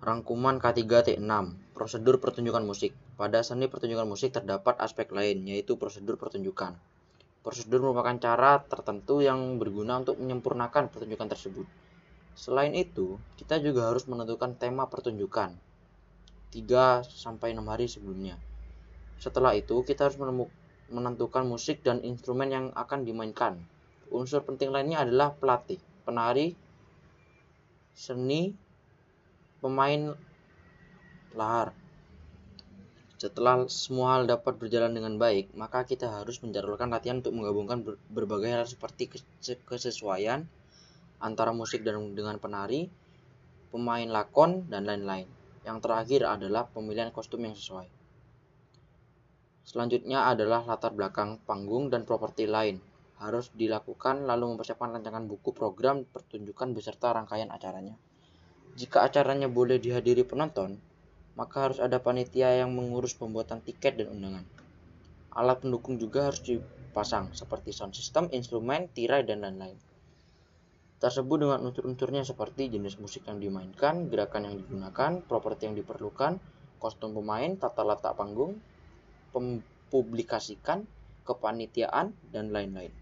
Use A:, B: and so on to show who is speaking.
A: Rangkuman K3T6 Prosedur pertunjukan musik Pada seni pertunjukan musik terdapat aspek lain, yaitu prosedur pertunjukan. Prosedur merupakan cara tertentu yang berguna untuk menyempurnakan pertunjukan tersebut. Selain itu, kita juga harus menentukan tema pertunjukan 3-6 hari sebelumnya. Setelah itu, kita harus menentukan musik dan instrumen yang akan dimainkan. Unsur penting lainnya adalah pelatih, penari, seni, pemain lahar. Setelah semua hal dapat berjalan dengan baik, maka kita harus menjadwalkan latihan untuk menggabungkan berbagai hal seperti kesesuaian antara musik dan dengan penari, pemain lakon, dan lain-lain. Yang terakhir adalah pemilihan kostum yang sesuai. Selanjutnya adalah latar belakang panggung dan properti lain. Harus dilakukan lalu mempersiapkan rancangan buku program pertunjukan beserta rangkaian acaranya. Jika acaranya boleh dihadiri penonton, maka harus ada panitia yang mengurus pembuatan tiket dan undangan. Alat pendukung juga harus dipasang, seperti sound system, instrumen, tirai, dan lain-lain. Tersebut dengan unsur-unsurnya seperti jenis musik yang dimainkan, gerakan yang digunakan, properti yang diperlukan, kostum pemain, tata letak panggung, mempublikasikan, kepanitiaan, dan lain-lain.